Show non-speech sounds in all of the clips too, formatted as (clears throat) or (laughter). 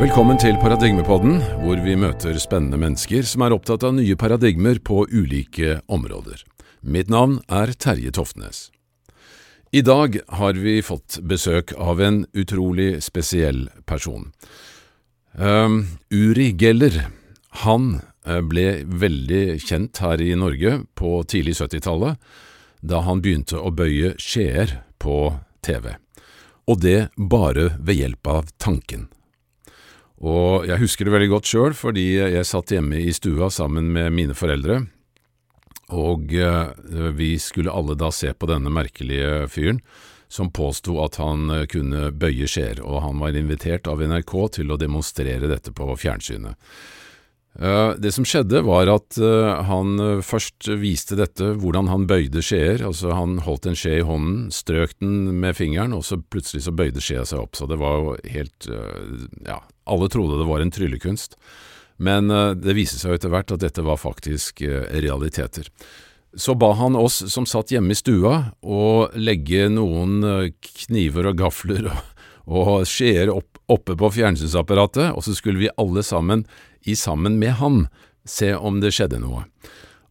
Velkommen til Paradigmepodden, hvor vi møter spennende mennesker som er opptatt av nye paradigmer på ulike områder. Mitt navn er Terje Toftnes. I dag har vi fått besøk av en utrolig spesiell person. Um, Uri Geller. Han eh, ble veldig kjent her i Norge på tidlig 70-tallet, da han begynte å bøye skjeer på TV. Og det bare ved hjelp av tanken. Og jeg husker det veldig godt sjøl, fordi jeg satt hjemme i stua sammen med mine foreldre, og eh, vi skulle alle da se på denne merkelige fyren som påsto at han eh, kunne bøye skjeer, og han var invitert av NRK til å demonstrere dette på fjernsynet. Eh, det som skjedde, var at eh, han eh, først viste dette, hvordan han bøyde skjeer. Altså, han holdt en skje i hånden, strøk den med fingeren, og så plutselig så bøyde skjea seg opp. Så det var jo helt Ja, alle trodde det var en tryllekunst. Men det viste seg etter hvert at dette var faktisk realiteter. Så ba han oss som satt hjemme i stua, å legge noen kniver og gafler og, og skjeer opp, oppe på fjernsynsapparatet, og så skulle vi alle sammen i sammen med han se om det skjedde noe.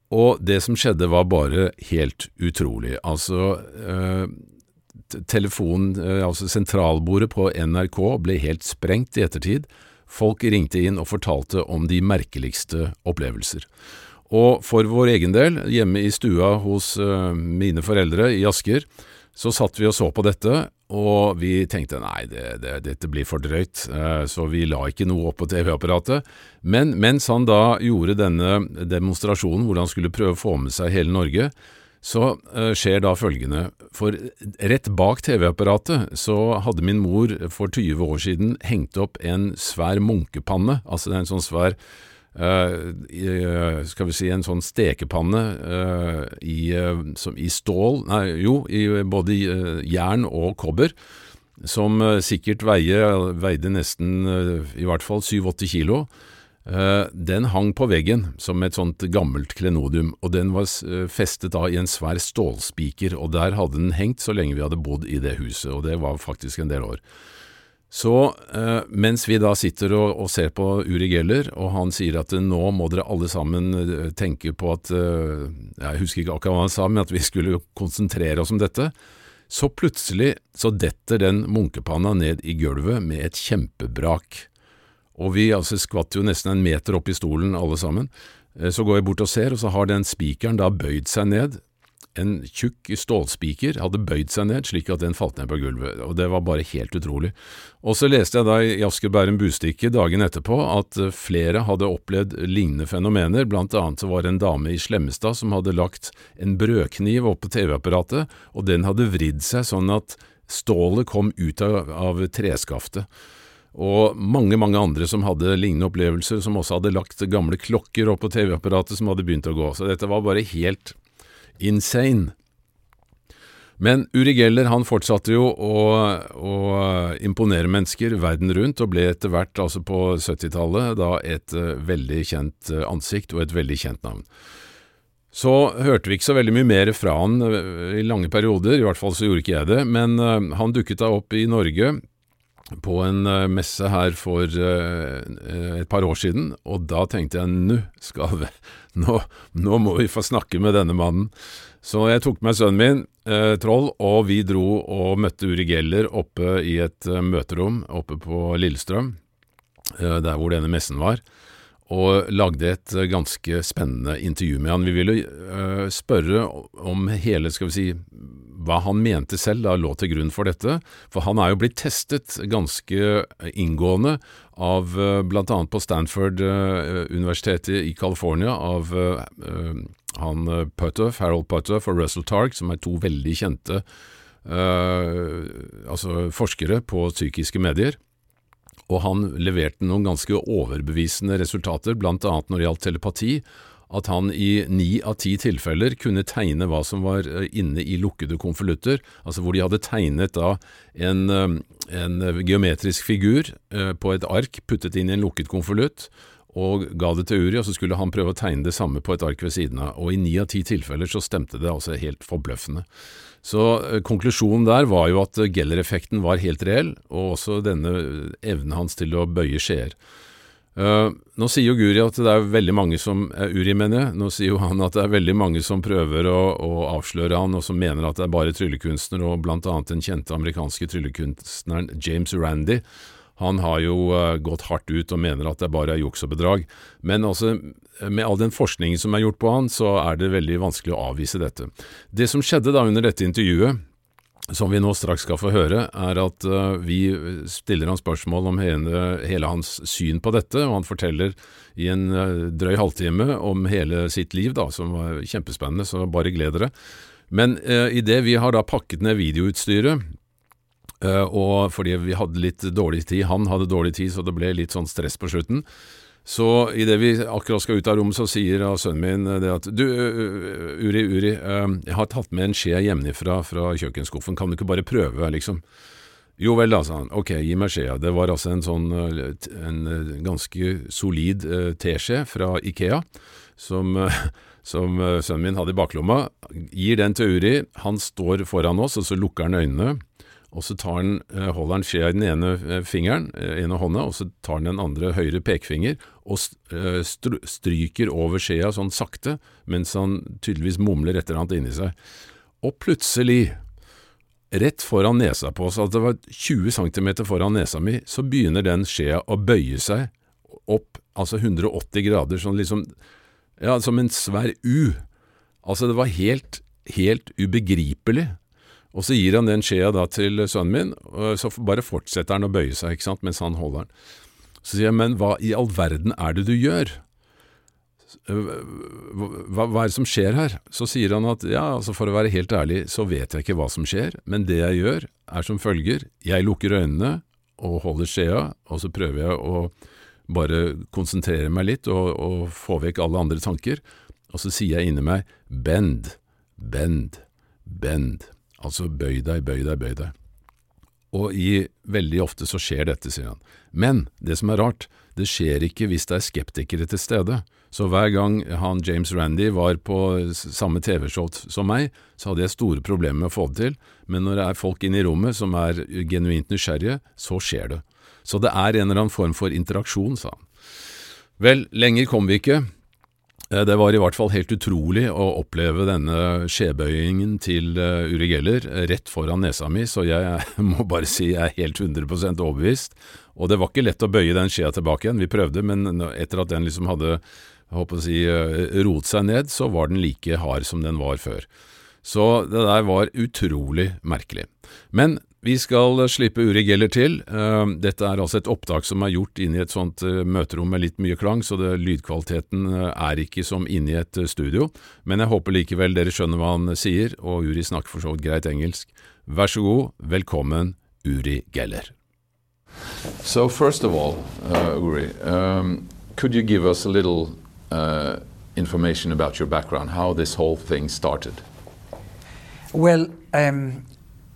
Og det som skjedde var bare helt utrolig. Altså, eh, telefonen, eh, altså sentralbordet på NRK ble helt sprengt i ettertid. Folk ringte inn og fortalte om de merkeligste opplevelser. Og for vår egen del, hjemme i stua hos eh, mine foreldre i Asker, så satt vi og så på dette, og vi tenkte nei, det, det, dette blir for drøyt, eh, så vi la ikke noe opp på TV-apparatet. Men mens han da gjorde denne demonstrasjonen hvor han skulle prøve å få med seg hele Norge, så uh, skjer da følgende, for rett bak TV-apparatet så hadde min mor for 20 år siden hengt opp en svær munkepanne, altså en sånn svær Uh, skal vi si en sånn stekepanne uh, i, uh, som, i, stål Nei, jo, i både jern og kobber, som sikkert veie, veide nesten i hvert fall 7-8 kilo. den hang på veggen som et sånt gammelt klenodium, og den var festet da i en svær stålspiker, og der hadde den hengt så lenge vi hadde bodd i det huset, og det var faktisk en del år. Så eh, mens vi da sitter og, og, ser på Uri Geller, og han sier at nå må dere alle sammen eh, tenke på at eh, Jeg husker ikke akkurat hva han sa, men at vi skulle konsentrere oss om dette. Så plutselig så detter den munkepanna ned i gulvet med et kjempebrak. Og vi altså skvatt jo nesten en meter opp i stolen alle sammen. Eh, så går jeg bort og ser, og så har den spikeren da bøyd seg ned en tjukk stålspiker hadde bøyd seg ned slik at den falt ned på gulvet, og det var bare helt utrolig. Og så leste jeg da i Asker Bærum Bustikke dagen etterpå at eh, flere hadde opplevd lignende fenomener, blant annet så var det en dame i Slemmestad som hadde lagt en brødkniv opp på TV-apparatet, og den hadde vridd seg sånn at stålet kom ut av, av treskaftet og mange, mange andre som hadde lignende opplevelser, som også hadde lagt gamle klokker opp på TV-apparatet som hadde begynt å gå. Så dette var bare helt insane. Men Uri Geller han fortsatte jo å, å, imponere mennesker verden rundt, og ble etter hvert, altså på 70-tallet, da et uh, veldig kjent uh, ansikt og et veldig kjent navn. Så hørte vi ikke så veldig mye mer fra han uh, i lange perioder, i hvert fall så gjorde ikke jeg det, men han dukket da opp i Norge på en messe her for et par år siden, og da tenkte jeg nå skal nå, nå, må vi få snakke med denne mannen. Så jeg tok med sønnen min, eh, Troll, og vi dro og møtte Uri Geller oppe i et eh, møterom oppe på Lillestrøm, eh, der hvor denne messen var, og lagde et eh, ganske spennende intervju med han. Vi ville eh, spørre om hele, skal vi si, hva han mente selv da lå til grunn for dette, for han er jo blitt testet ganske inngående av bl.a. blant annet på Stanford-universitetet eh, i California av eh, han Putoff, Harold Putoff og Russell Targ, som er to veldig kjente altså forskere på psykiske medier. Og han leverte noen ganske overbevisende resultater, annet når det gjaldt telepati, at han i ni av ti tilfeller kunne tegne hva som var eh, inne i lukkede konvolutter, altså hvor de hadde tegnet da en, eh, en geometrisk figur eh, på et ark puttet inn i en lukket konvolutt, og ga det til Uri, og så skulle han prøve å tegne det samme på et ark ved siden av. Og i ni av ti tilfeller så stemte det altså helt forbløffende. Så konklusjonen der var jo at Geller-effekten var helt reell, og også denne evnen hans til å bøye skjeer. Uh, nå sier jo Guri at det er veldig mange som uh, Uri mener jeg, nå sier jo han at det er veldig mange som prøver å, å avsløre han, og som mener at det er bare tryllekunstner, og blant annet den kjente amerikanske tryllekunstneren James Randy han har jo uh, gått hardt ut og mener at det bare er juks og bedrag. Men altså, med all den forskningen som er gjort på han, så er det veldig vanskelig å avvise dette. Det som skjedde da under dette intervjuet, som vi nå straks skal få høre, er at uh, vi stiller han spørsmål om hele, hele, hans syn på dette, og han forteller i en uh, drøy halvtime om hele sitt liv, da, som var kjempespennende, så bare gled dere. Men eh, idet vi har da pakket ned videoutstyret, eh, og fordi vi hadde litt dårlig tid, han hadde dårlig tid, så det ble litt sånn stress på slutten. Så idet vi akkurat skal ut av rommet, så sier sønnen min det at Du, Uri, Uri, uh, jeg har tatt med en skje hjemmefra fra kjøkkenskuffen, kan du ikke bare prøve, liksom? Jo vel da, sa han. Ok, gi meg skjea. Det var altså en sånn en ganske solid teskje fra Ikea, som som sønnen min hadde i baklomma, gir den til Uri, han står foran oss, og så lukker han øynene, og så han, eh, holder han skjea i den ene eh, fingeren, eh, ene hånda, og så tar han den andre høyre pekefinger og stryker over skjea sånn sakte, mens han tydeligvis mumler et eller annet inni seg. Og plutselig, rett foran nesa på oss, altså det var 20 cm foran nesa mi, så begynner den skjea å bøye seg opp, altså 180 grader, sånn liksom, ja, som en svær U. Altså, det var helt, helt ubegripelig. Og så gir han den skjea da til sønnen min, og så bare fortsetter han å bøye seg ikke sant, mens han holder den. Så sier jeg, men hva i all verden er det du gjør? Hva, hva, er det som skjer her? Så sier han at ja, altså for å være helt ærlig, så vet jeg ikke hva som skjer, men det jeg gjør er som følger, jeg lukker øynene og holder skjea, og så prøver jeg å bare konsentrere meg litt og, og få vekk alle andre tanker, og så sier jeg inni meg bend, bend, bend. Altså bøy deg, bøy deg, bøy deg. Og i, veldig ofte så skjer dette, sier han. Men det som er rart, det skjer ikke hvis det er skeptikere til stede. Så hver gang han James Randy var på samme TV-show som meg, så hadde jeg store problemer med å få det til, men når det er folk inne i rommet som er genuint nysgjerrige, så skjer det. Så det er en eller annen form for interaksjon, sa han. Vel, lenger kom vi ikke. Eh, det var i hvert fall helt utrolig å oppleve denne skjebøyingen til eh, Uri Geller rett foran nesa mi, så jeg (laughs) må bare si jeg er helt 100% overbevist. Og det var ikke lett å bøye den skjea tilbake igjen, vi prøvde, men etter at den liksom hadde håper å si, eh, roet seg ned, så var den like hard som den var før. Så det der var utrolig merkelig. Men vi skal slippe Uri Geller til. Eh, dette er altså et opptak som er gjort inn i et sånt eh, møterom med litt mye klang, så det, lydkvaliteten eh, er ikke som inne i et studio. Men jeg håper likevel dere skjønner hva han sier, og Uri snakker for så vidt greit engelsk. Vær så god, velkommen, Uri Geller. So first of all, uh, Uri, um, could you give us a little uh, information about your background, how this whole thing started? Well, um,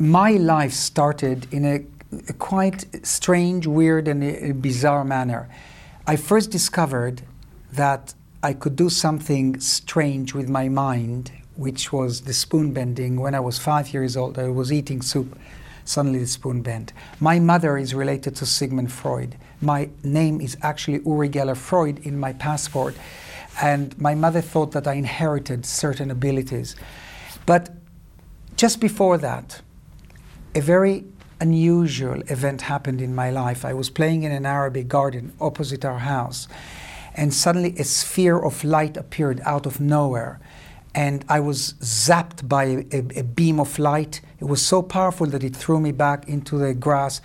my life started in a, a quite strange, weird, and a, a bizarre manner. I first discovered that I could do something strange with my mind, which was the spoon bending. When I was five years old, I was eating soup. Suddenly, the spoon bent. My mother is related to Sigmund Freud. My name is actually Uri Geller Freud in my passport. And my mother thought that I inherited certain abilities. But just before that, a very unusual event happened in my life. I was playing in an Arabic garden opposite our house, and suddenly a sphere of light appeared out of nowhere. And I was zapped by a, a, a beam of light. It was so powerful that it threw me back into the grass.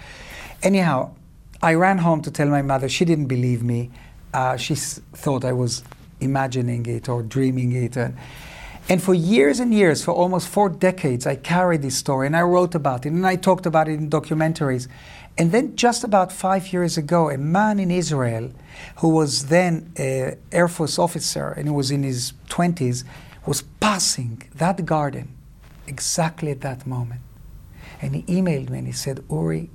Anyhow, I ran home to tell my mother. She didn't believe me. Uh, she s- thought I was imagining it or dreaming it. And for years and years, for almost four decades, I carried this story and I wrote about it and I talked about it in documentaries. And then, just about five years ago, a man in Israel who was then an Air Force officer and he was in his 20s was passing that garden exactly at that moment. And he emailed me and he said, Uri,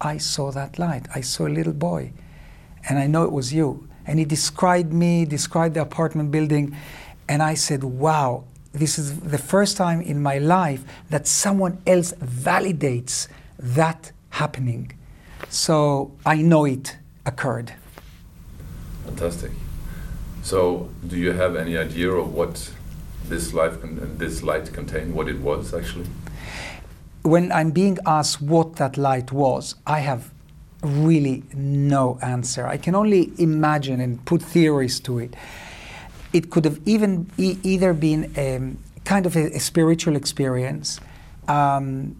I saw that light. I saw a little boy. And I know it was you. And he described me, described the apartment building, and I said, wow, this is the first time in my life that someone else validates that happening. So I know it occurred. Fantastic. So, do you have any idea of what this life and this light contained? What it was actually? When I'm being asked what that light was, I have really no answer. I can only imagine and put theories to it. It could have even e either been a, kind of a, a spiritual experience. Um,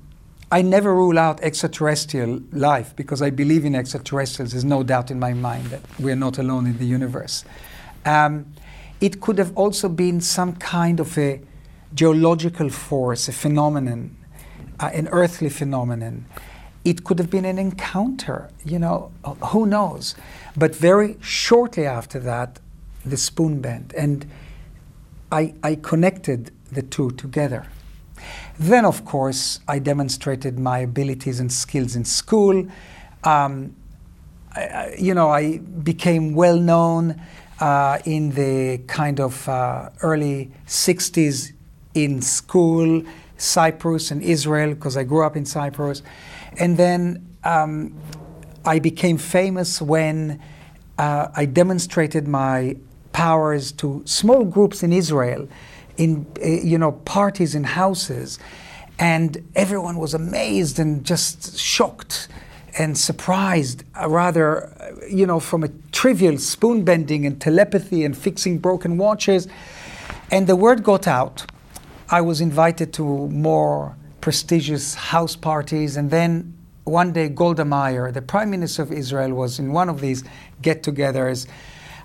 I never rule out extraterrestrial life because I believe in extraterrestrials. There's no doubt in my mind that we're not alone in the universe. Um, it could have also been some kind of a geological force, a phenomenon, uh, an earthly phenomenon. It could have been an encounter, you know, who knows? But very shortly after that, the spoon bent, and I, I connected the two together. Then, of course, I demonstrated my abilities and skills in school. Um, I, you know, I became well known uh, in the kind of uh, early 60s in school, Cyprus and Israel, because I grew up in Cyprus. And then um, I became famous when uh, I demonstrated my powers to small groups in Israel, in uh, you know parties in houses, and everyone was amazed and just shocked and surprised, uh, rather, uh, you know, from a trivial spoon bending and telepathy and fixing broken watches. And the word got out. I was invited to more prestigious house parties. And then one day, Golda Meir, the Prime Minister of Israel, was in one of these get togethers.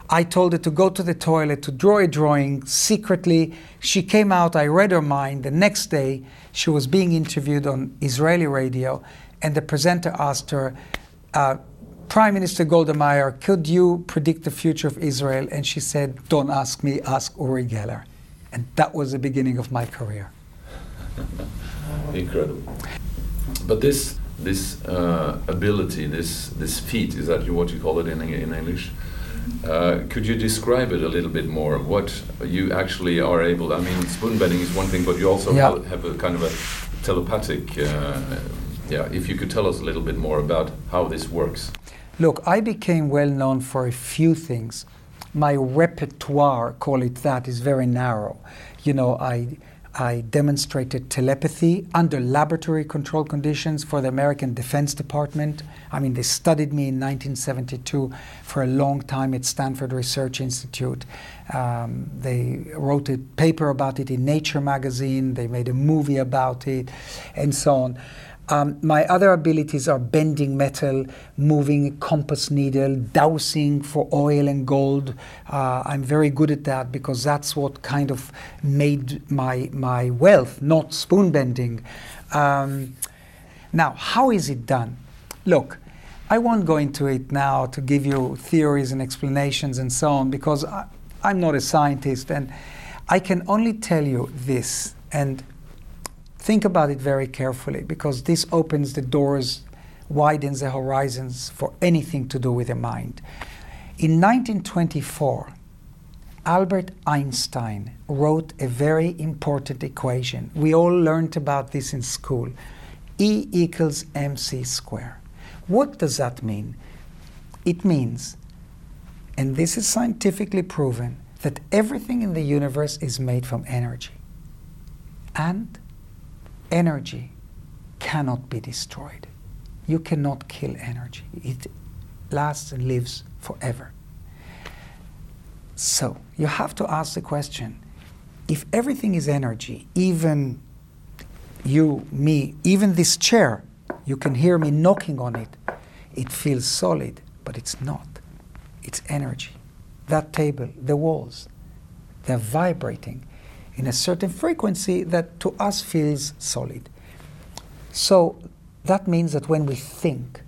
I told her to go to the toilet to draw a drawing secretly. She came out, I read her mind. The next day, she was being interviewed on Israeli radio and the presenter asked her, uh, Prime Minister Golda Meir, could you predict the future of Israel? And she said, Don't ask me, ask Uri Geller. And that was the beginning of my career. (laughs) Incredible. But this this uh, ability, this this feat, is that what you call it in, in English? Uh, could you describe it a little bit more? What you actually are able? I mean, spoon bending is one thing, but you also yeah. have a kind of a telepathic uh, yeah, if you could tell us a little bit more about how this works. Look, I became well known for a few things. My repertoire, call it that, is very narrow. You know, I I demonstrated telepathy under laboratory control conditions for the American Defense Department. I mean, they studied me in 1972 for a long time at Stanford Research Institute. Um, they wrote a paper about it in Nature magazine, they made a movie about it, and so on. Um, my other abilities are bending metal, moving a compass needle, dowsing for oil and gold. Uh, I'm very good at that because that's what kind of made my, my wealth, not spoon bending. Um, now, how is it done? Look, I won't go into it now to give you theories and explanations and so on because I, I'm not a scientist and I can only tell you this. And Think about it very carefully because this opens the doors, widens the horizons for anything to do with the mind. In 1924, Albert Einstein wrote a very important equation. We all learned about this in school E equals mc squared. What does that mean? It means, and this is scientifically proven, that everything in the universe is made from energy. And energy cannot be destroyed. You cannot kill energy. It lasts and lives forever. So you have to ask the question if everything is energy, even you, me, even this chair, you can hear me knocking on it, it feels solid, but it's not. It's energy. That table, the walls, they're vibrating in a certain frequency that to us feels solid. So that means that when we think,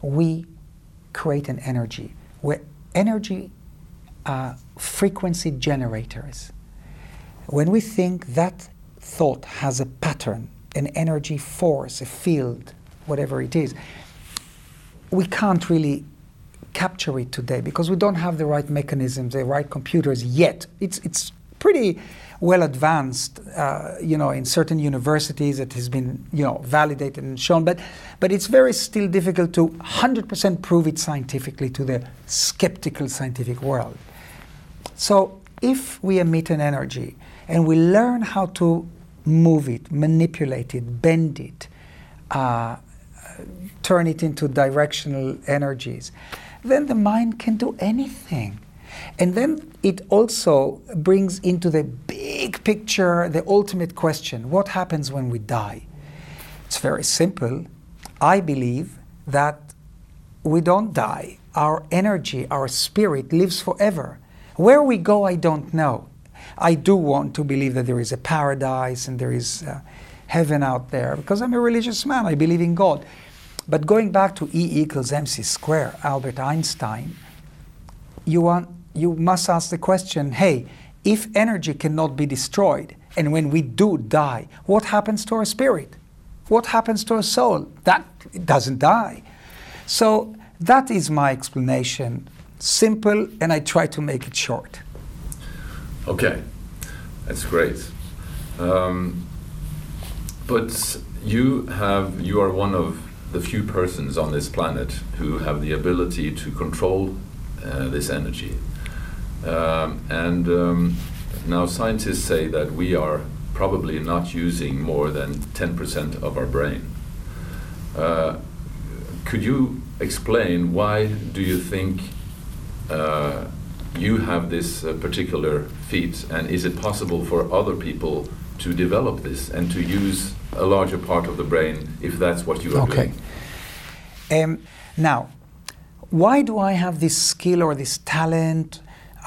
we create an energy. We're energy uh, frequency generators. When we think, that thought has a pattern, an energy force, a field, whatever it is. We can't really capture it today because we don't have the right mechanisms, the right computers yet. It's, it's pretty well advanced, uh, you know, in certain universities it has been, you know, validated and shown, but, but it's very still difficult to 100% prove it scientifically to the skeptical scientific world. So if we emit an energy and we learn how to move it, manipulate it, bend it, uh, turn it into directional energies, then the mind can do anything. And then it also brings into the big picture the ultimate question what happens when we die? It's very simple. I believe that we don't die. Our energy, our spirit lives forever. Where we go, I don't know. I do want to believe that there is a paradise and there is uh, heaven out there because I'm a religious man. I believe in God. But going back to E equals mc squared, Albert Einstein, you want you must ask the question hey, if energy cannot be destroyed, and when we do die, what happens to our spirit? What happens to our soul? That doesn't die. So that is my explanation. Simple, and I try to make it short. Okay, that's great. Um, but you have you are one of the few persons on this planet who have the ability to control uh, this energy. Um, and um, now scientists say that we are probably not using more than 10% of our brain. Uh, could you explain why do you think uh, you have this uh, particular feat and is it possible for other people to develop this and to use a larger part of the brain if that's what you are okay. doing? Um, now, why do I have this skill or this talent?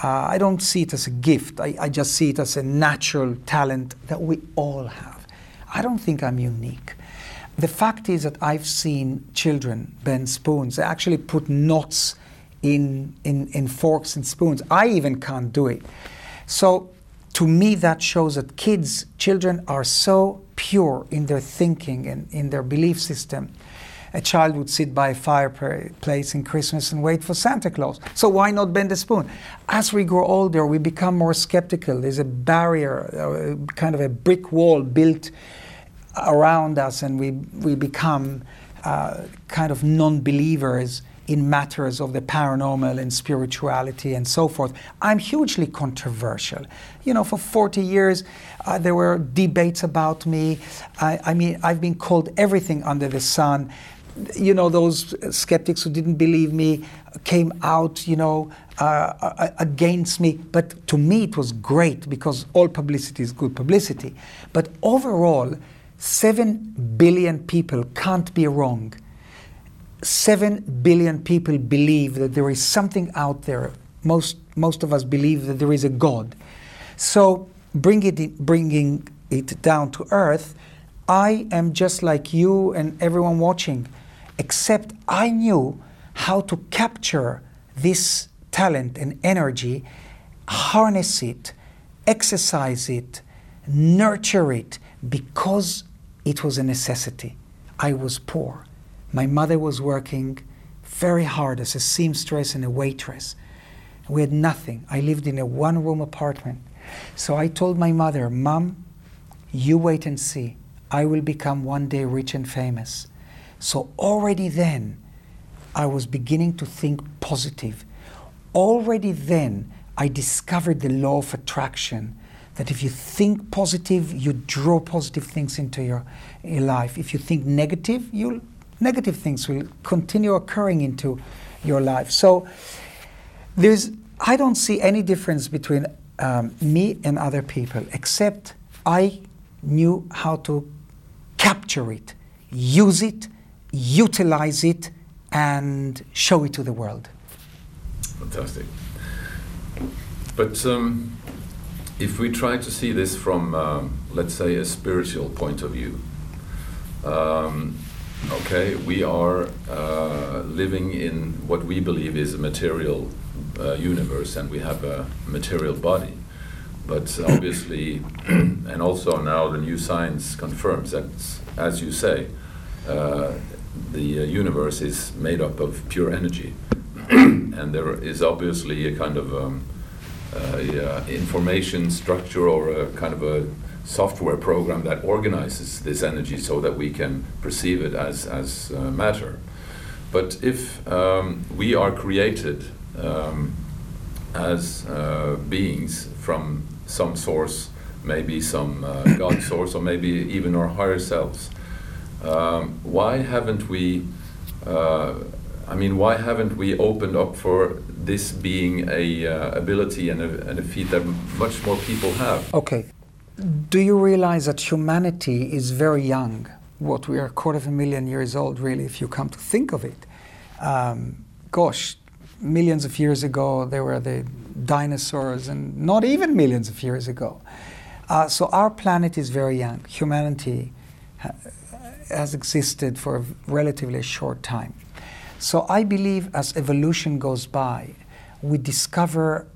Uh, I don't see it as a gift. I, I just see it as a natural talent that we all have. I don't think I'm unique. The fact is that I've seen children bend spoons. They actually put knots in, in, in forks and spoons. I even can't do it. So, to me, that shows that kids, children, are so pure in their thinking and in their belief system a child would sit by a fireplace in Christmas and wait for Santa Claus. So why not bend a spoon? As we grow older, we become more skeptical. There's a barrier, uh, kind of a brick wall built around us, and we, we become uh, kind of non believers in matters of the paranormal and spirituality and so forth. I'm hugely controversial. You know, for 40 years, uh, there were debates about me. I, I, mean, I've been called everything under the sun you know, those skeptics who didn't believe me came out, you know, uh, against me. But to me, it was great because all publicity is good publicity. But overall, seven billion people can't be wrong. Seven billion people believe that there is something out there. Most, most of us believe that there is a God. So, bring it, bringing it down to earth, I am just like you and everyone watching except I knew how to capture this talent and energy, harness it, exercise it, nurture it, because it was a necessity. I was poor. My mother was working very hard as a seamstress and a waitress. We had nothing. I lived in a one room apartment. So I told my mother, Mom, you wait and see. I will become one day rich and famous. So already then, I was beginning to think positive. Already then, I discovered the law of attraction that if you think positive, you draw positive things into your, your life. If you think negative, you'll, negative things will continue occurring into your life. So there's, I don't see any difference between um, me and other people, except I knew how to capture it, use it, utilize it, and show it to the world. Fantastic. But um, if we try to see this from, uh, let's say, a spiritual point of view, um, okay, we are uh, living in what we believe is a material uh, universe and we have a material body. But (coughs) obviously, (clears throat) and also now the new science confirms that, as you say, uh, the uh, universe is made up of pure energy. (clears throat) and there is obviously a kind of um, a, uh, information structure or a kind of a software program that organizes this energy so that we can perceive it as, as uh, matter. But if um, we are created um, as uh, beings from some source, maybe some uh, God source, or maybe even our higher selves, um, why haven't we? Uh, I mean, why haven't we opened up for this being a uh, ability and a, and a feat that much more people have? Okay. Do you realize that humanity is very young? What we are a quarter of a million years old, really, if you come to think of it. Um, gosh, millions of years ago, there were the dinosaurs, and not even millions of years ago. Uh, so our planet is very young. Humanity has existed for a relatively short time. So I believe as evolution goes by, we discover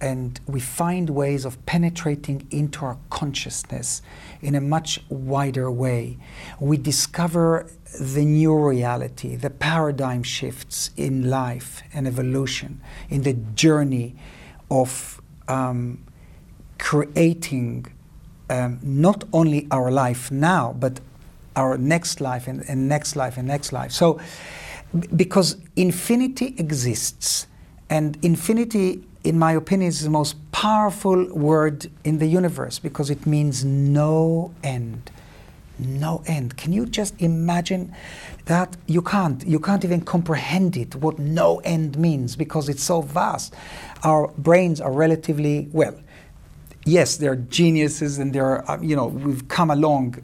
and we find ways of penetrating into our consciousness in a much wider way. We discover the new reality, the paradigm shifts in life and evolution, in the journey of um, creating um, not only our life now, but our next life and, and next life and next life. So, because infinity exists, and infinity, in my opinion, is the most powerful word in the universe because it means no end. No end. Can you just imagine that? You can't. You can't even comprehend it, what no end means, because it's so vast. Our brains are relatively, well, yes, they're geniuses and they're, uh, you know, we've come along.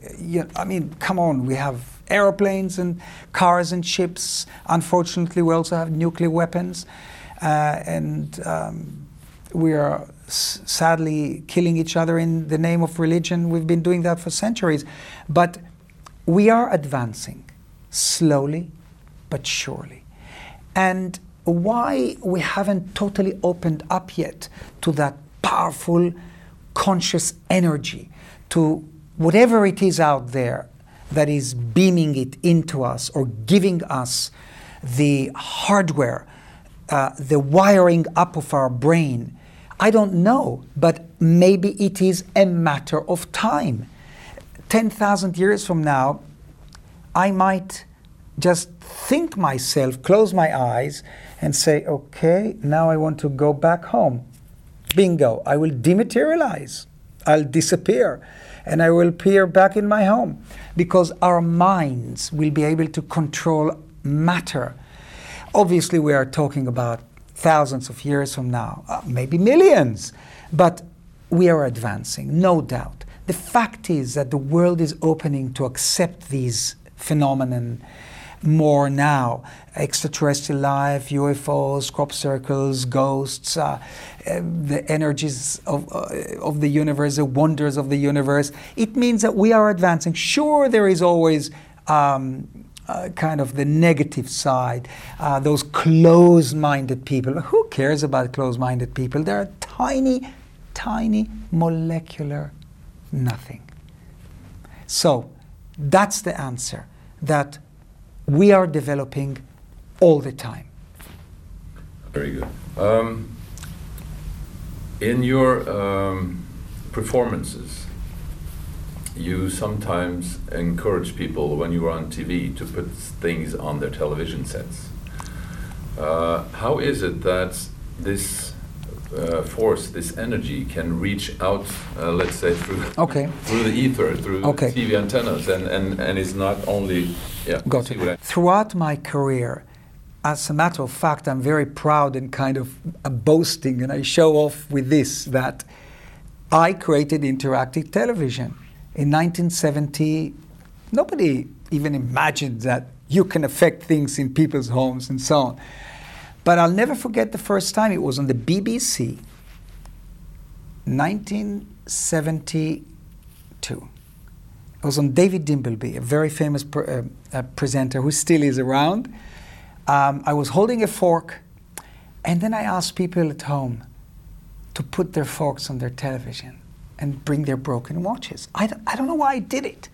I mean, come on, we have aeroplanes and cars and ships. Unfortunately, we also have nuclear weapons. Uh, and um, we are s- sadly killing each other in the name of religion. We've been doing that for centuries. But we are advancing slowly but surely. And why we haven't totally opened up yet to that powerful conscious energy, to whatever it is out there that is beaming it into us or giving us the hardware, uh, the wiring up of our brain. I don't know, but maybe it is a matter of time. 10,000 years from now, I might just think myself, close my eyes, and say, okay, now I want to go back home. Bingo, I will dematerialize. I'll disappear and I will appear back in my home because our minds will be able to control matter. Obviously, we are talking about thousands of years from now, uh, maybe millions, but we are advancing, no doubt. The fact is that the world is opening to accept these phenomena more now. Extraterrestrial life, UFOs, crop circles, ghosts, uh, uh, the energies of, uh, of the universe, the wonders of the universe. It means that we are advancing. Sure, there is always. Um, uh, kind of the negative side, uh, those close minded people. Who cares about close minded people? They're a tiny, tiny molecular nothing. So that's the answer that we are developing all the time. Very good. Um, in your um, performances, you sometimes encourage people when you are on TV to put things on their television sets. Uh, how is it that this uh, force, this energy, can reach out, uh, let's say, through (laughs) Okay. through the ether, through Okay. TV antennas, and, and, and is not only yeah. Got what I- it. Throughout my career, as a matter of fact, I'm very proud and kind of boasting, and I show off with this that I created interactive television in 1970. Nobody even imagined that you can affect things in people's homes and so on. But I'll never forget the first time it was on the BBC, 1972. It was on David Dimbleby, a very famous uh, uh, presenter who still is around. Um, I was holding a fork, and then I asked people at home to put their forks on their television and bring their broken watches. I I don't know why I did it.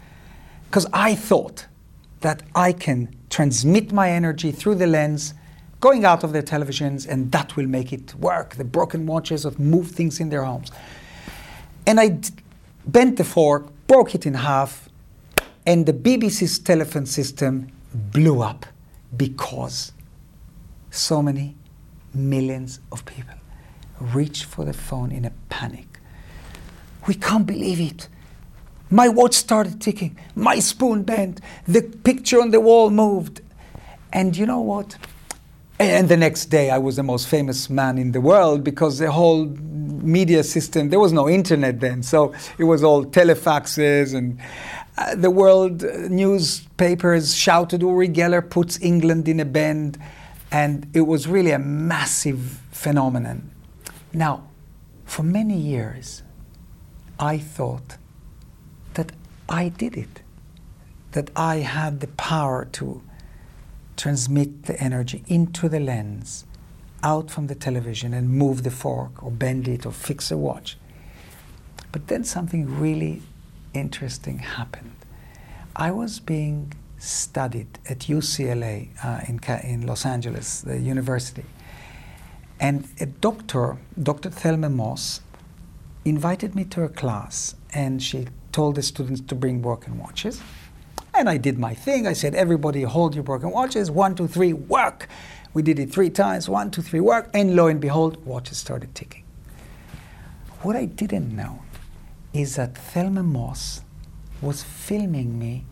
Because I thought that I can transmit my energy through the lens going out of their televisions, and that will make it work. The broken watches of move things in their homes. And I d- bent the fork, broke it in half, and the BBC's telephone system blew up because so many millions of people reached for the phone in a panic. We can't believe it. My watch started ticking. My spoon bent. The picture on the wall moved. And you know what? And the next day, I was the most famous man in the world because the whole media system, there was no internet then. So it was all telefaxes, and uh, the world uh, newspapers shouted Uri Geller puts England in a bend. And it was really a massive phenomenon. Now, for many years, I thought that I did it, that I had the power to transmit the energy into the lens, out from the television, and move the fork, or bend it, or fix a watch. But then something really interesting happened. I was being studied at UCLA uh, in, in Los Angeles, the university. And a doctor, Dr. Thelma Moss, invited me to her class and she told the students to bring broken watches. And I did my thing. I said, everybody hold your broken watches. One, two, three, work. We did it three times. One, two, three, work. And lo and behold, watches started ticking. What I didn't know is that Thelma Moss was filming me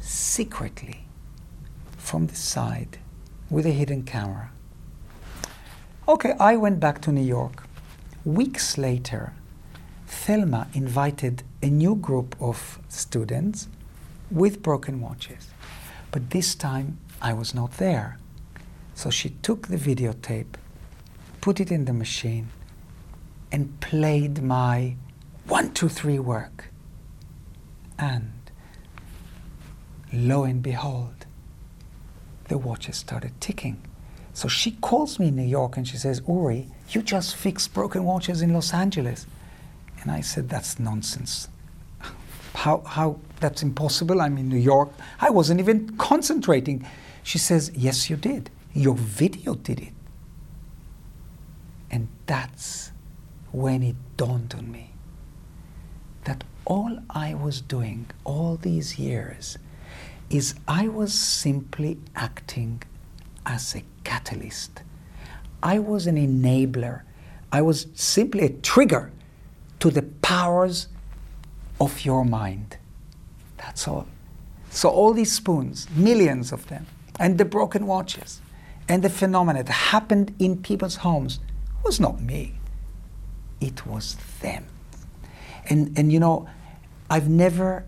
secretly from the side with a hidden camera. Okay, I went back to New York. Weeks later, Thelma invited a new group of students with broken watches. But this time I was not there. So she took the videotape, put it in the machine, and played my one, two, three work. And lo and behold, the watches started ticking. So she calls me in New York and she says, Uri, you just fixed broken watches in Los Angeles. And I said, That's nonsense. How, how that's impossible? I'm in New York. I wasn't even concentrating. She says, Yes, you did. Your video did it. And that's when it dawned on me that all I was doing all these years is I was simply acting as a catalyst. I was an enabler. I was simply a trigger to the powers of your mind. That's all. So, all these spoons, millions of them, and the broken watches, and the phenomena that happened in people's homes was not me, it was them. And, and you know, I've never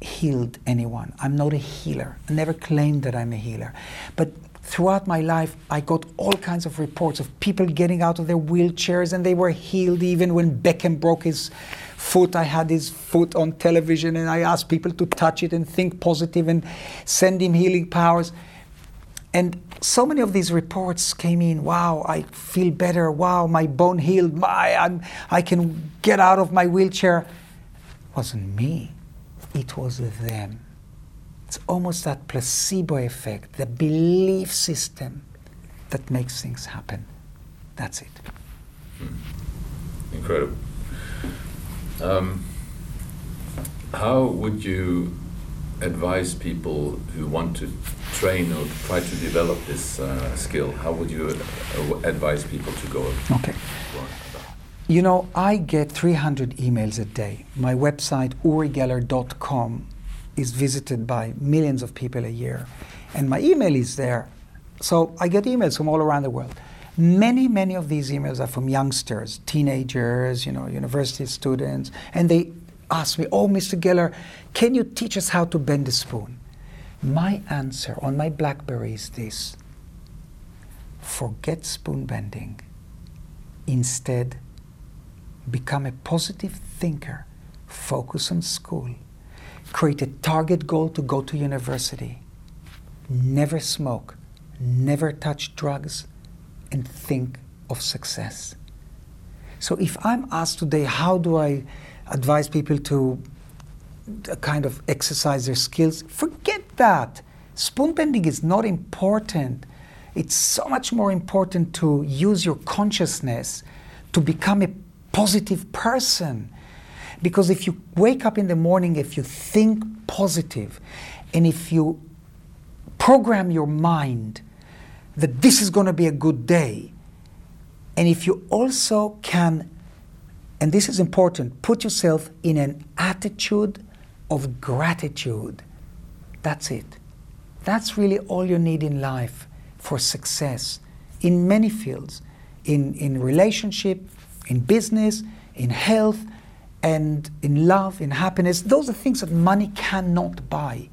healed anyone. I'm not a healer. I never claimed that I'm a healer. But throughout my life, I got all kinds of reports of people getting out of their wheelchairs and they were healed even when Beckham broke his foot. I had his foot on television and I asked people to touch it and think positive and send him healing powers. And so many of these reports came in. Wow, I feel better. Wow, my bone healed. My, I'm, I can get out of my wheelchair. It wasn't me it was them. It's almost that placebo effect, the belief system that makes things happen. That's it. Hmm. Incredible. Um, how would you advise people who want to train or try to develop this uh, skill? How would you uh, advise people to go? Okay. You know, I get 300 emails a day. My website, urigeller.com, is visited by millions of people a year. And my email is there. So I get emails from all around the world. Many, many of these emails are from youngsters, teenagers, you know, university students, and they ask me, "Oh, Mr. Geller, can you teach us how to bend a spoon?" My answer on my BlackBerry is this: Forget spoon bending. Instead, become a positive thinker, focus on school, create a target goal to go to university, never smoke, never touch drugs, and think of success. So if I'm asked today, how do I advise people to uh, kind of exercise their skills? Forget that. Spoon bending is not important. It's so much more important to use your consciousness to become a positive person. Because if you wake up in the morning, if you think positive, and if you program your mind that this is going to be a good day, and if you also can, and this is important, put yourself in an attitude of gratitude, that's it. That's really all you need in life for success in many fields in, in relationship, in business, in health, and in love, in happiness. Those are things that money cannot buy.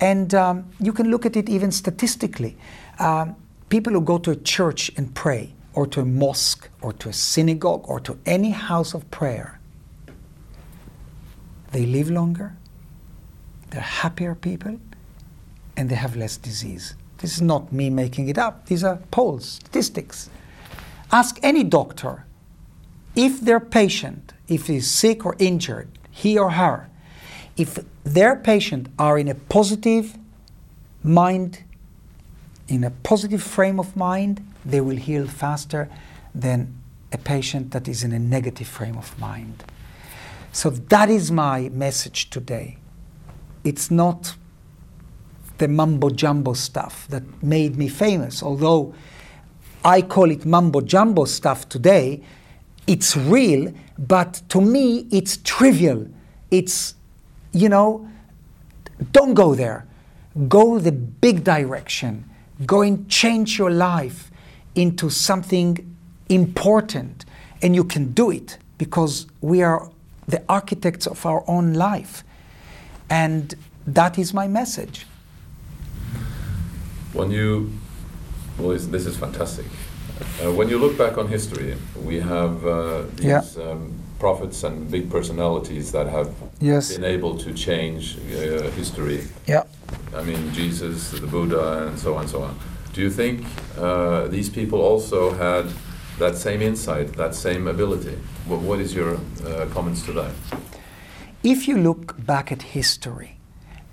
And um, you can look at it even statistically. Um, people who go to a church and pray, or to a mosque, or to a synagogue, or to any house of prayer, they live longer, they're happier people, and they have less disease. This is not me making it up, these are polls, statistics. Ask any doctor if their patient, if he's sick or injured, he or her, if their patient are in a positive mind, in a positive frame of mind, they will heal faster than a patient that is in a negative frame of mind. So that is my message today. It's not the mumbo jumbo stuff that made me famous, although I call it mumbo jumbo stuff today. It's real, but to me, it's trivial. It's, you know, don't go there. Go the big direction. Go and change your life into something important. And you can do it because we are the architects of our own life. And that is my message. When you well, this is fantastic. Uh, when you look back on history, we have uh, these Yeah. um, prophets and big personalities that have Yes. been able to change uh, history. Yeah. I mean, Jesus, the Buddha, and so on and so on. Do you think uh, these people also had that same insight, that same ability? Wh- what is your uh, comments to that? If you look back at history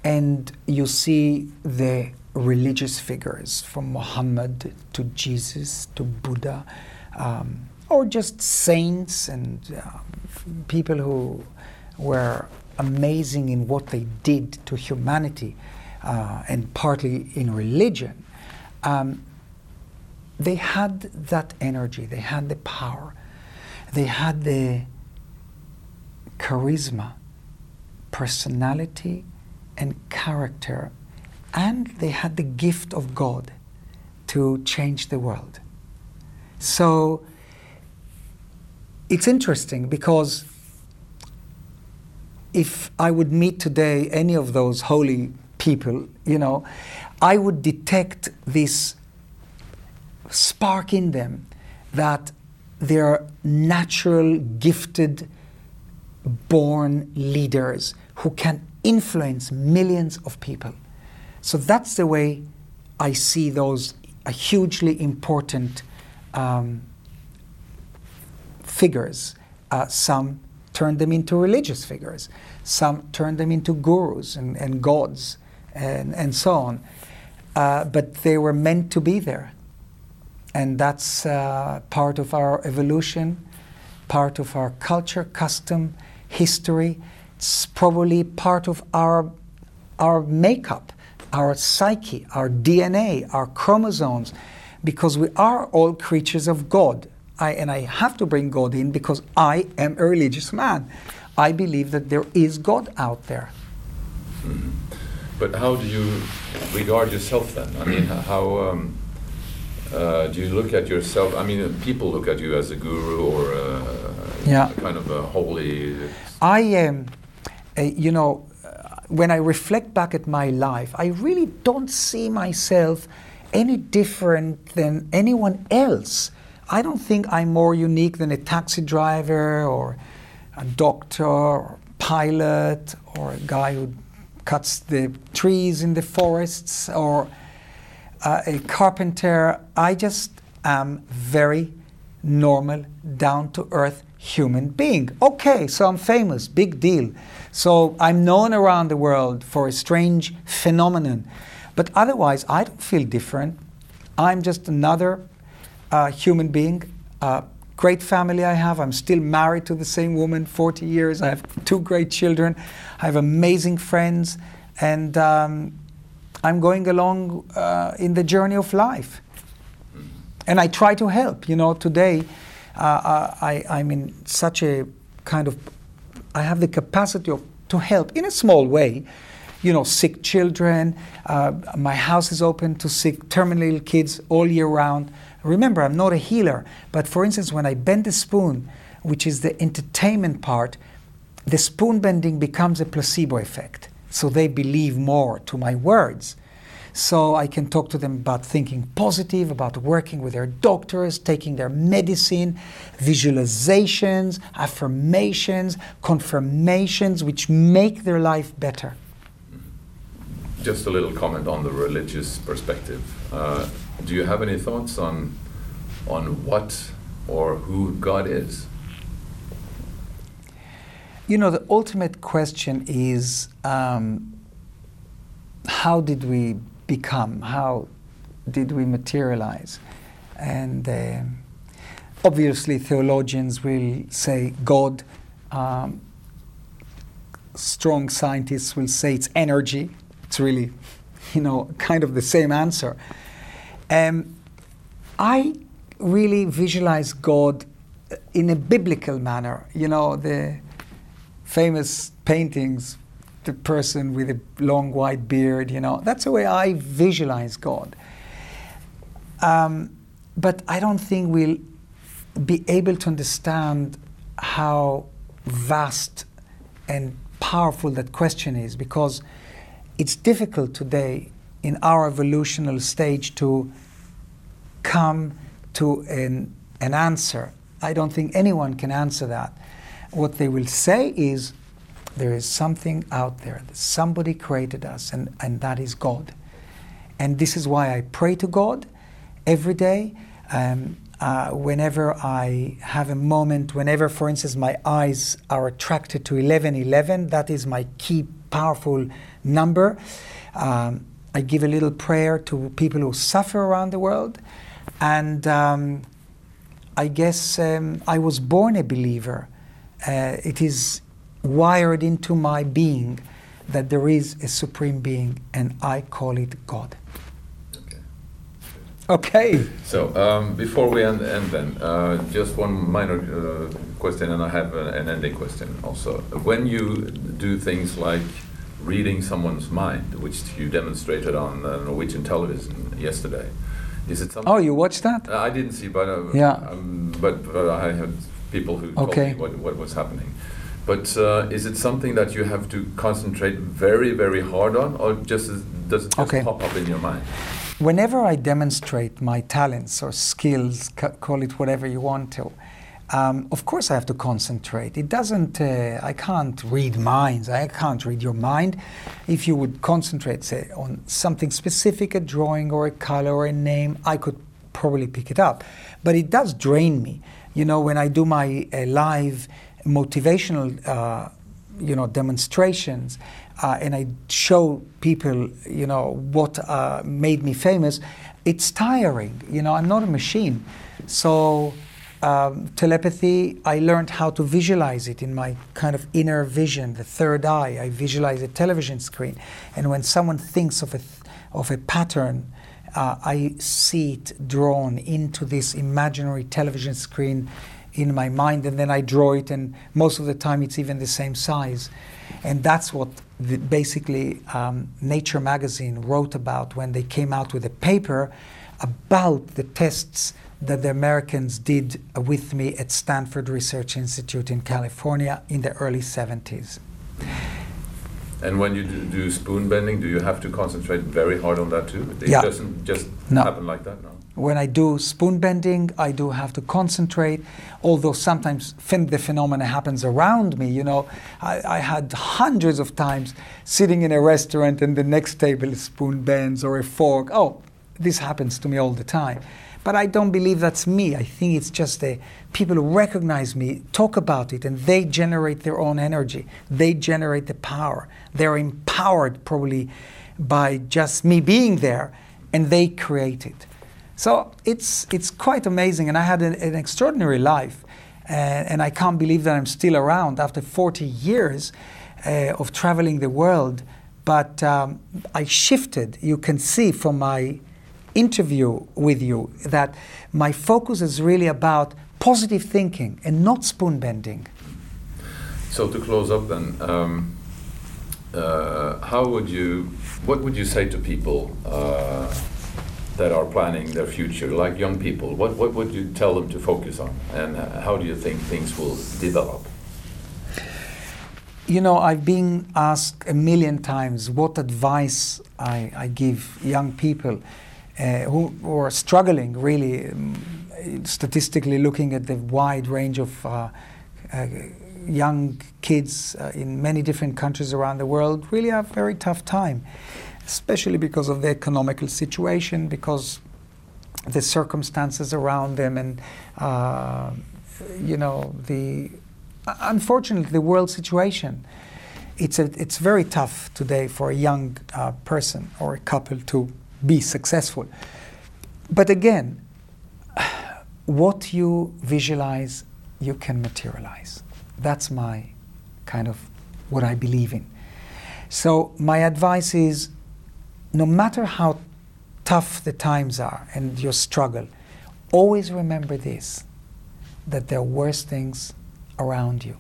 and you see the religious figures from Muhammad to Jesus to Buddha, um, or just saints and uh, people who were amazing in what they did to humanity uh, and partly in religion, um, they had that energy, they had the power, they had the charisma, personality, and character, and they had the gift of God to change the world. So it's interesting because if I would meet today any of those holy people, you know, I would detect this spark in them that they're natural, gifted, born leaders who can influence millions of people. So that's the way I see those hugely important um, figures. Uh, some turned them into religious figures, some turned them into gurus and, and gods, and, and so on. Uh, but they were meant to be there. And that's uh, part of our evolution, part of our culture, custom, history. It's probably part of our, our makeup, our psyche, our DNA, our chromosomes, because we are all creatures of God. I, and I have to bring God in because I am a religious man. I believe that there is God out there. But how do you regard yourself then? I mean, how um, uh, do you look at yourself? I mean, people look at you as a guru or a, Yeah. a kind of a holy. I am, uh, you know, when I reflect back at my life, I really don't see myself any different than anyone else. I don't think I'm more unique than a taxi driver or a doctor or pilot or a guy who cuts the trees in the forests or uh, a carpenter. I just am very normal, down to earth human being. Okay, so I'm famous, big deal. So I'm known around the world for a strange phenomenon. But otherwise, I don't feel different. I'm just another uh, human being. Uh, great family I have. I'm still married to the same woman 40 years. I have two great children. I have amazing friends. And um, I'm going along uh, in the journey of life. And I try to help. You know, today uh, I, I'm in such a kind of, I have the capacity of, to help in a small way. You know, sick children. Uh, my house is open to sick, terminally ill kids all year round. Remember, I'm not a healer, but for instance, when I bend the spoon, which is the entertainment part, the spoon bending becomes a placebo effect. So they believe more to my words. So I can talk to them about thinking positive, about working with their doctors, taking their medicine, visualizations, affirmations, confirmations, which make their life better. Just a little comment on the religious perspective. Uh, do you have any thoughts on on what or who God is? You know, the ultimate question is um, how did we become? How did we materialize? And uh, obviously, theologians will say God. Um, strong scientists will say it's energy. It's really, you know, kind of the same answer. Um, I really visualize God in a biblical manner. You know, the famous paintings, the person with a long white beard, you know, that's the way I visualize God. Um, but I don't think we'll be able to understand how vast and powerful that question is because it's difficult today in our evolutional stage to come to an, an answer. I don't think anyone can answer that. What they will say is there is something out there, that somebody created us, and, and that is God. And this is why I pray to God every day. Um, uh, whenever I have a moment, whenever, for instance, my eyes are attracted to 1111, that is my key powerful number. Um, I give a little prayer to people who suffer around the world. And um, I guess um, I was born a believer. Uh, it is wired into my being that there is a supreme being, and I call it God. Okay. (laughs) So um, before we end, end then, uh, just one minor uh, question, and I have an ending question also. When you do things like reading someone's mind, which you demonstrated on uh, Norwegian television yesterday, is it something? Oh, you watched that? Uh, I didn't see, but uh, yeah. Um, but, but I had people who told me what, what was happening. But uh, is it something that you have to concentrate very, very hard on, or just does it just okay. pop up in your mind? Whenever I demonstrate my talents or skills, call it whatever you want to, um, of course, I have to concentrate. It doesn't, uh, I can't read minds. I can't read your mind. If you would concentrate, say, on something specific, a drawing or a color or a name, I could probably pick it up. But it does drain me. You know, when I do my uh, live motivational, uh, you know, demonstrations, uh, and I show people, you know, what uh, made me famous, it's tiring. You know, I'm not a machine. So, um, telepathy, I learned how to visualize it in my kind of inner vision, the third eye. I visualize a television screen. And when someone thinks of a, th- of a pattern, uh, I see it drawn into this imaginary television screen in my mind, and then I draw it, and most of the time it's even the same size. And that's what the, basically um, Nature magazine wrote about when they came out with a paper about the tests that the Americans did with me at Stanford Research Institute in California in the early 70s. And when you do, spoon bending, do you have to concentrate very hard on that too? It yeah. doesn't just no. happen like that, no? When I do spoon bending, I do have to concentrate, although sometimes the phenomena happens around me. You know, I, I, had hundreds of times sitting in a restaurant and the next table spoon bends or a fork. Oh, this happens to me all the time. But I don't believe that's me. I think it's just the people who recognize me, talk about it, and they generate their own energy. They generate the power. They're empowered probably by just me being there, and they create it. So it's, it's quite amazing, and I had an, an extraordinary life. Uh, and I can't believe that I'm still around after 40 years uh, of traveling the world. But um, I shifted, you can see from my interview with you, that my focus is really about positive thinking and not spoon bending. So to close up then, um, uh, how would you, what would you say to people uh, that are planning their future, like young people? What, what would you tell them to focus on, and uh, how do you think things will develop? You know, I've been asked a million times what advice I, I give young people who, who, are struggling, really, um, statistically looking at the wide range of uh, uh, young kids uh, in many different countries around the world, really have a very tough time especially because of the economical situation, because the circumstances around them, and uh, you know the unfortunately the world situation. It's a, it's very tough today for a young uh, person or a couple to be successful. But again, what you visualize, you can materialize. That's my kind of what I believe in. So my advice is no matter how tough the times are and your struggle, always remember this that there are worse things around you.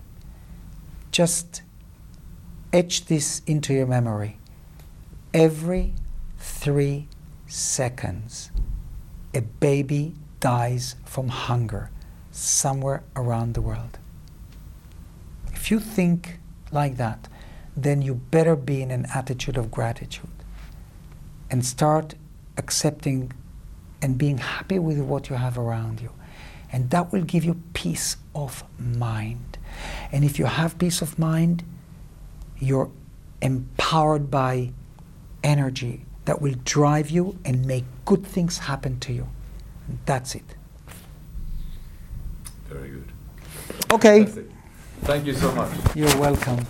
Just etch this into your memory. Every three seconds, a baby dies from hunger somewhere around the world. If you think like that, then you better be in an attitude of gratitude and start accepting and being happy with what you have around you. And that will give you peace of mind. And if you have peace of mind, you're empowered by energy that will drive you and make good things happen to you. And that's it. Very good. Okay. Thank you so much. You're welcome.